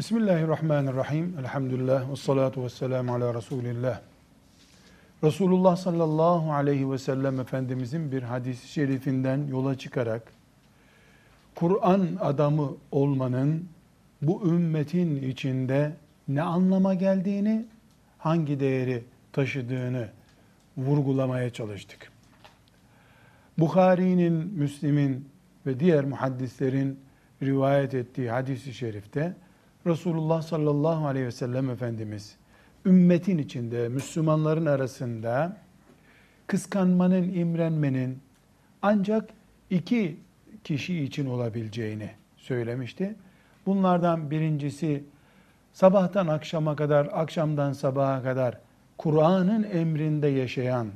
Bismillahirrahmanirrahim. Elhamdülillah ve salatu ve selamu ala Resulillah. Resulullah sallallahu aleyhi ve sellem Efendimizin bir hadis-i şerifinden yola çıkarak Kur'an adamı olmanın bu ümmetin içinde ne anlama geldiğini, hangi değeri taşıdığını vurgulamaya çalıştık. Bukhari'nin, Müslim'in ve diğer muhaddislerin rivayet ettiği hadis-i şerifte Resulullah sallallahu aleyhi ve sellem Efendimiz ümmetin içinde, Müslümanların arasında kıskanmanın, imrenmenin ancak iki kişi için olabileceğini söylemişti. Bunlardan birincisi sabahtan akşama kadar, akşamdan sabaha kadar Kur'an'ın emrinde yaşayan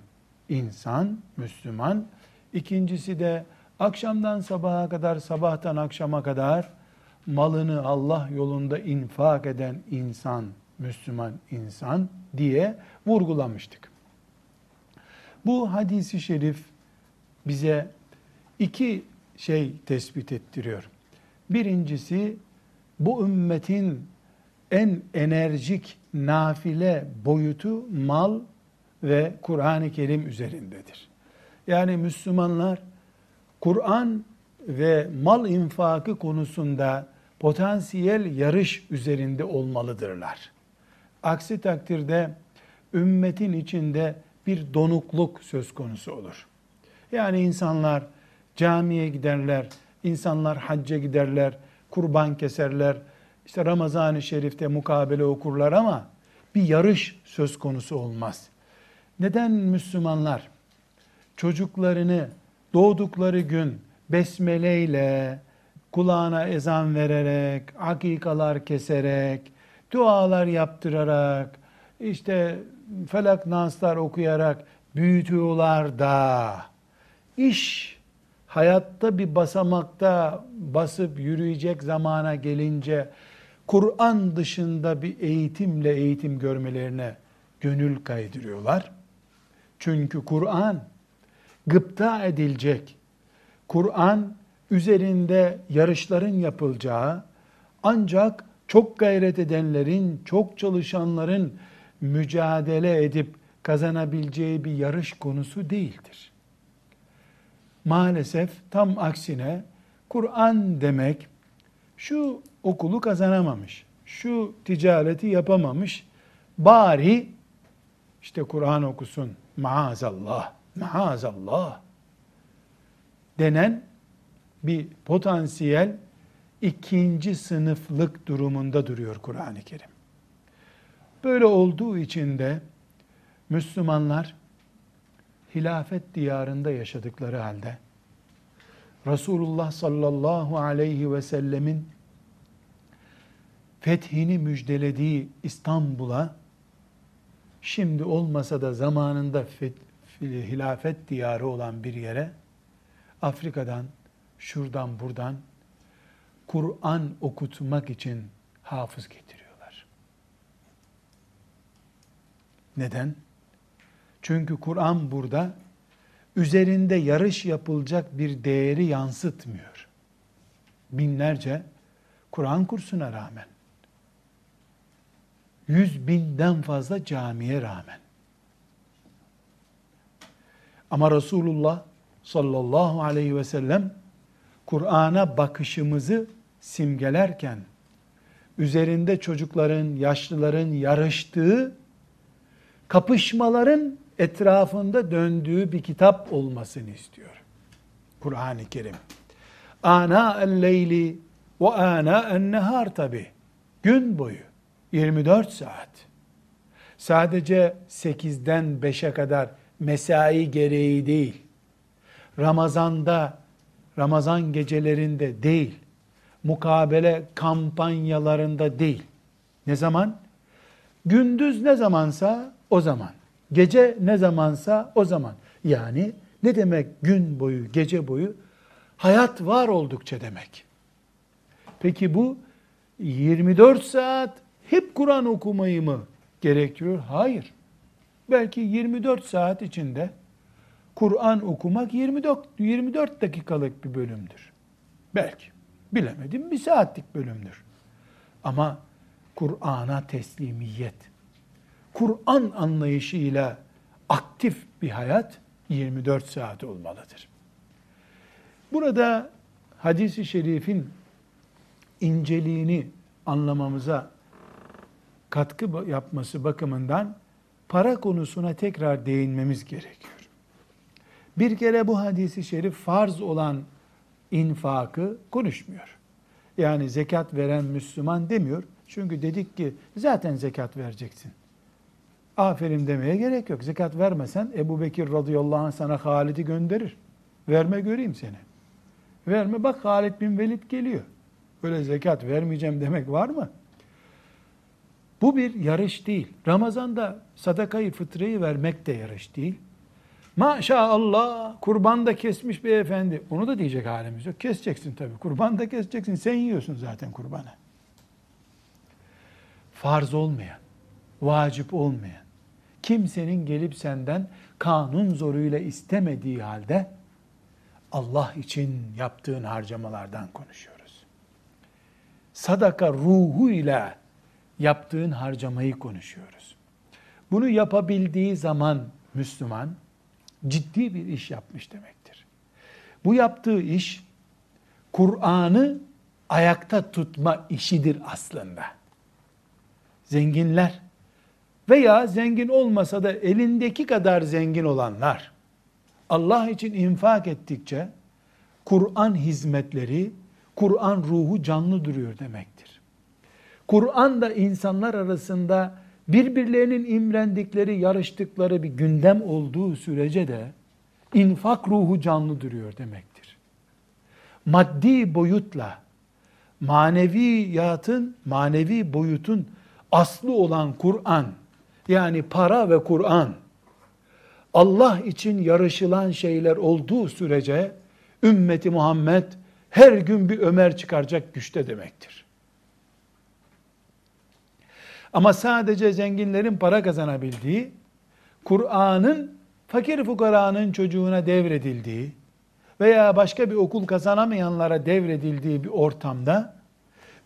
insan, Müslüman. İkincisi de akşamdan sabaha kadar, sabahtan akşama kadar malını Allah yolunda infak eden insan, Müslüman insan diye vurgulamıştık. Bu hadisi şerif bize iki şey tespit ettiriyor. Birincisi bu ümmetin en enerjik nafile boyutu mal ve Kur'an-ı Kerim üzerindedir. Yani Müslümanlar Kur'an ve mal infakı konusunda potansiyel yarış üzerinde olmalıdırlar. Aksi takdirde ümmetin içinde bir donukluk söz konusu olur. Yani insanlar camiye giderler, insanlar hacca giderler, kurban keserler, işte Ramazan-ı Şerif'te mukabele okurlar ama bir yarış söz konusu olmaz. Neden Müslümanlar çocuklarını doğdukları gün besmeleyle, kulağına ezan vererek, akikalar keserek, dualar yaptırarak, işte felak naslar okuyarak büyütüyorlar da iş hayatta bir basamakta basıp yürüyecek zamana gelince Kur'an dışında bir eğitimle eğitim görmelerine gönül kaydırıyorlar. Çünkü Kur'an gıpta edilecek, Kur'an üzerinde yarışların yapılacağı ancak çok gayret edenlerin, çok çalışanların mücadele edip kazanabileceği bir yarış konusu değildir. Maalesef tam aksine Kur'an demek şu okulu kazanamamış, şu ticareti yapamamış, bari işte Kur'an okusun maazallah, maazallah denen bir potansiyel ikinci sınıflık durumunda duruyor Kur'an-ı Kerim. Böyle olduğu için de Müslümanlar hilafet diyarında yaşadıkları halde Resulullah sallallahu aleyhi ve sellemin fethini müjdelediği İstanbul'a şimdi olmasa da zamanında hilafet diyarı olan bir yere Afrika'dan, şuradan buradan Kur'an okutmak için hafız getiriyorlar. Neden? Çünkü Kur'an burada üzerinde yarış yapılacak bir değeri yansıtmıyor. Binlerce Kur'an kursuna rağmen, yüz binden fazla camiye rağmen. Ama Resulullah sallallahu aleyhi ve sellem Kur'an'a bakışımızı simgelerken üzerinde çocukların, yaşlıların yarıştığı, kapışmaların etrafında döndüğü bir kitap olmasını istiyor. Kur'an-ı Kerim. Ana el-leyli ve ana en-nehar tabi. Gün boyu 24 saat. Sadece 8'den 5'e kadar mesai gereği değil. Ramazanda, Ramazan gecelerinde değil, mukabele kampanyalarında değil. Ne zaman? Gündüz ne zamansa o zaman. Gece ne zamansa o zaman. Yani ne demek gün boyu, gece boyu? Hayat var oldukça demek. Peki bu 24 saat hep Kur'an okumayı mı gerektiriyor? Hayır. Belki 24 saat içinde Kur'an okumak 24, 24 dakikalık bir bölümdür. Belki. Bilemedim bir saatlik bölümdür. Ama Kur'an'a teslimiyet. Kur'an anlayışıyla aktif bir hayat 24 saat olmalıdır. Burada hadisi şerifin inceliğini anlamamıza katkı yapması bakımından para konusuna tekrar değinmemiz gerekiyor. Bir kere bu hadisi şerif farz olan infakı konuşmuyor. Yani zekat veren Müslüman demiyor. Çünkü dedik ki zaten zekat vereceksin. Aferin demeye gerek yok. Zekat vermesen Ebu Bekir radıyallahu anh sana Halid'i gönderir. Verme göreyim seni. Verme bak Halid bin Velid geliyor. Böyle zekat vermeyeceğim demek var mı? Bu bir yarış değil. Ramazanda sadakayı fıtrayı vermek de yarış değil. Maşallah kurban da kesmiş beyefendi. Onu da diyecek halimiz yok. Keseceksin tabii. Kurban da keseceksin. Sen yiyorsun zaten kurbanı. Farz olmayan, vacip olmayan, kimsenin gelip senden kanun zoruyla istemediği halde Allah için yaptığın harcamalardan konuşuyoruz. Sadaka ruhu ile yaptığın harcamayı konuşuyoruz. Bunu yapabildiği zaman Müslüman ciddi bir iş yapmış demektir. Bu yaptığı iş Kur'an'ı ayakta tutma işidir aslında. Zenginler veya zengin olmasa da elindeki kadar zengin olanlar Allah için infak ettikçe Kur'an hizmetleri, Kur'an ruhu canlı duruyor demektir. Kur'an da insanlar arasında birbirlerinin imrendikleri, yarıştıkları bir gündem olduğu sürece de infak ruhu canlı duruyor demektir. Maddi boyutla maneviyatın, manevi boyutun aslı olan Kur'an, yani para ve Kur'an, Allah için yarışılan şeyler olduğu sürece ümmeti Muhammed her gün bir Ömer çıkaracak güçte demektir. Ama sadece zenginlerin para kazanabildiği, Kur'an'ın fakir fukaranın çocuğuna devredildiği veya başka bir okul kazanamayanlara devredildiği bir ortamda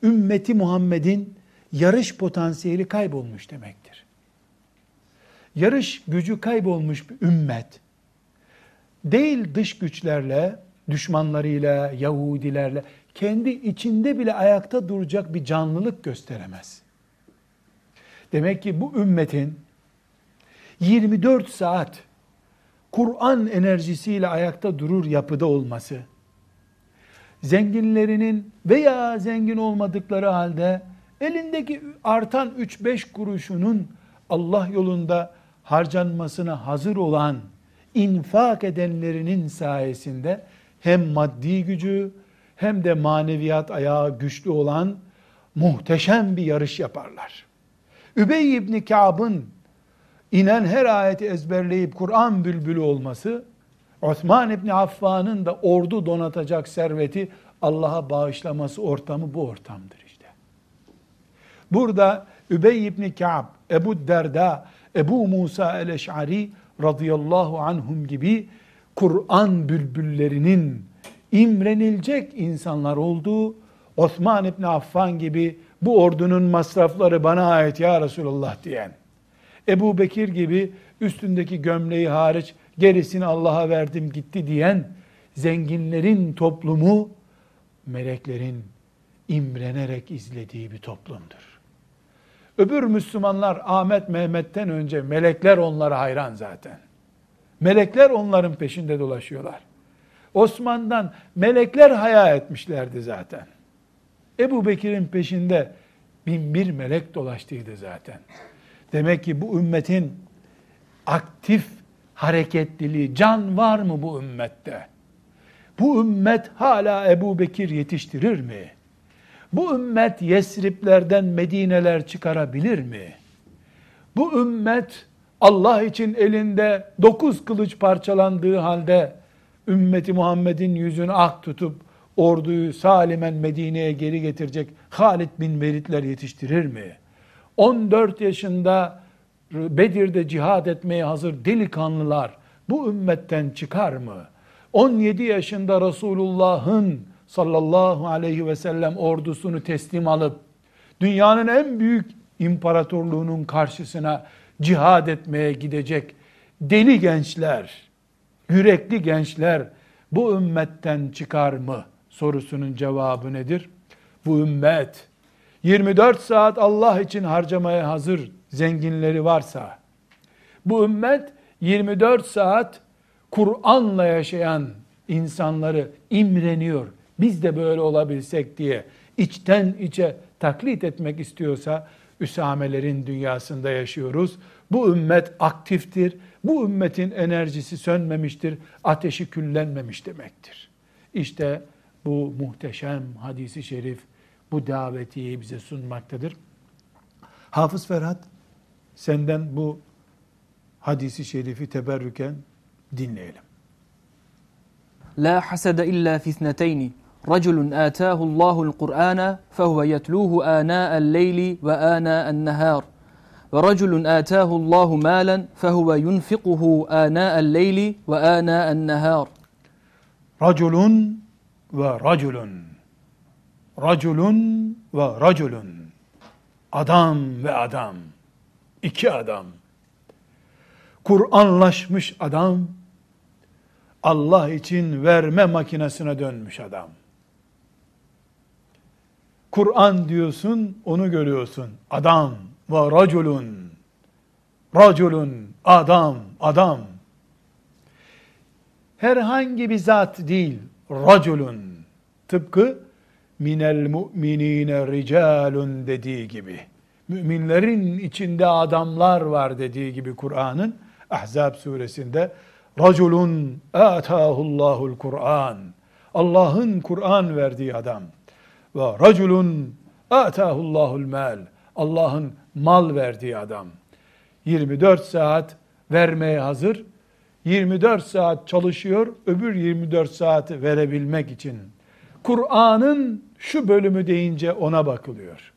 ümmeti Muhammed'in yarış potansiyeli kaybolmuş demektir. Yarış gücü kaybolmuş bir ümmet değil dış güçlerle, düşmanlarıyla, Yahudilerle kendi içinde bile ayakta duracak bir canlılık gösteremez. Demek ki bu ümmetin 24 saat Kur'an enerjisiyle ayakta durur yapıda olması, zenginlerinin veya zengin olmadıkları halde elindeki artan 3-5 kuruşunun Allah yolunda harcanmasına hazır olan infak edenlerinin sayesinde hem maddi gücü hem de maneviyat ayağı güçlü olan muhteşem bir yarış yaparlar. Übey ibn Ka'b'ın inen her ayeti ezberleyip Kur'an bülbülü olması, Osman ibn Affan'ın da ordu donatacak serveti Allah'a bağışlaması ortamı bu ortamdır işte. Burada Übey ibn Ka'b, Ebu Derda, Ebu Musa el-Eş'ari radıyallahu anhum gibi Kur'an bülbüllerinin imrenilecek insanlar olduğu, Osman ibn Affan gibi bu ordunun masrafları bana ait ya Resulallah diyen, Ebu Bekir gibi üstündeki gömleği hariç gerisini Allah'a verdim gitti diyen zenginlerin toplumu meleklerin imrenerek izlediği bir toplumdur. Öbür Müslümanlar Ahmet Mehmet'ten önce melekler onlara hayran zaten. Melekler onların peşinde dolaşıyorlar. Osman'dan melekler haya etmişlerdi zaten. Ebu Bekir'in peşinde bin bir melek dolaştıydı zaten. Demek ki bu ümmetin aktif hareketliliği, can var mı bu ümmette? Bu ümmet hala Ebu Bekir yetiştirir mi? Bu ümmet Yesriplerden Medineler çıkarabilir mi? Bu ümmet Allah için elinde dokuz kılıç parçalandığı halde ümmeti Muhammed'in yüzünü ak tutup orduyu salimen Medine'ye geri getirecek Halid bin Velidler yetiştirir mi? 14 yaşında Bedir'de cihad etmeye hazır delikanlılar bu ümmetten çıkar mı? 17 yaşında Resulullah'ın sallallahu aleyhi ve sellem ordusunu teslim alıp dünyanın en büyük imparatorluğunun karşısına cihad etmeye gidecek deli gençler, yürekli gençler bu ümmetten çıkar mı sorusunun cevabı nedir? Bu ümmet 24 saat Allah için harcamaya hazır zenginleri varsa, bu ümmet 24 saat Kur'an'la yaşayan insanları imreniyor. Biz de böyle olabilsek diye içten içe taklit etmek istiyorsa Üsamelerin dünyasında yaşıyoruz. Bu ümmet aktiftir. Bu ümmetin enerjisi sönmemiştir. Ateşi küllenmemiş demektir. İşte bu muhteşem hadisi şerif bu davetiyi bize sunmaktadır. Hafız Ferhat senden bu hadisi şerifi teberrüken dinleyelim. La hasede illa fi ithneteyni. رجل آتاه الله القرآن فهو يتلوه آناء الليل وآناء النهار ورجل آتاه الله مالا فهو ينفقه آناء الليل وآناء النهار رجل ve raculun. Raculun ve raculun. Adam ve adam. İki adam. Kur'anlaşmış adam, Allah için verme makinesine dönmüş adam. Kur'an diyorsun, onu görüyorsun. Adam ve raculun. Raculun, adam, adam. Herhangi bir zat değil, raculun. Tıpkı minel mu'minine ricalun dediği gibi. Müminlerin içinde adamlar var dediği gibi Kur'an'ın Ahzab suresinde raculun atahullahul Kur'an. Allah'ın Kur'an verdiği adam ve raculun atahullahul mal. Allah'ın mal verdiği adam. 24 saat vermeye hazır. 24 saat çalışıyor, öbür 24 saati verebilmek için. Kur'an'ın şu bölümü deyince ona bakılıyor.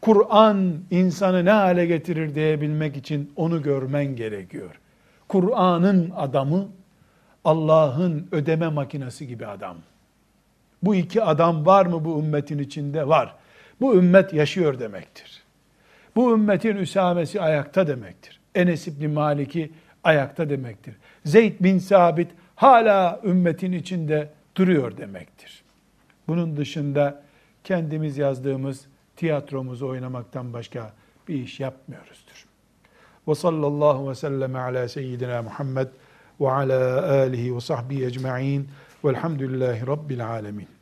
Kur'an insanı ne hale getirir diyebilmek için onu görmen gerekiyor. Kur'an'ın adamı Allah'ın ödeme makinesi gibi adam. Bu iki adam var mı bu ümmetin içinde? Var. Bu ümmet yaşıyor demektir. Bu ümmetin üsamesi ayakta demektir. Enes İbni Malik'i ayakta demektir. Zeyd bin Sabit hala ümmetin içinde duruyor demektir. Bunun dışında kendimiz yazdığımız tiyatromuzu oynamaktan başka bir iş yapmıyoruzdur. Ve sallallahu ve sellem ala seyyidina Muhammed ve ala alihi ve sahbihi ecma'in velhamdülillahi rabbil alemin.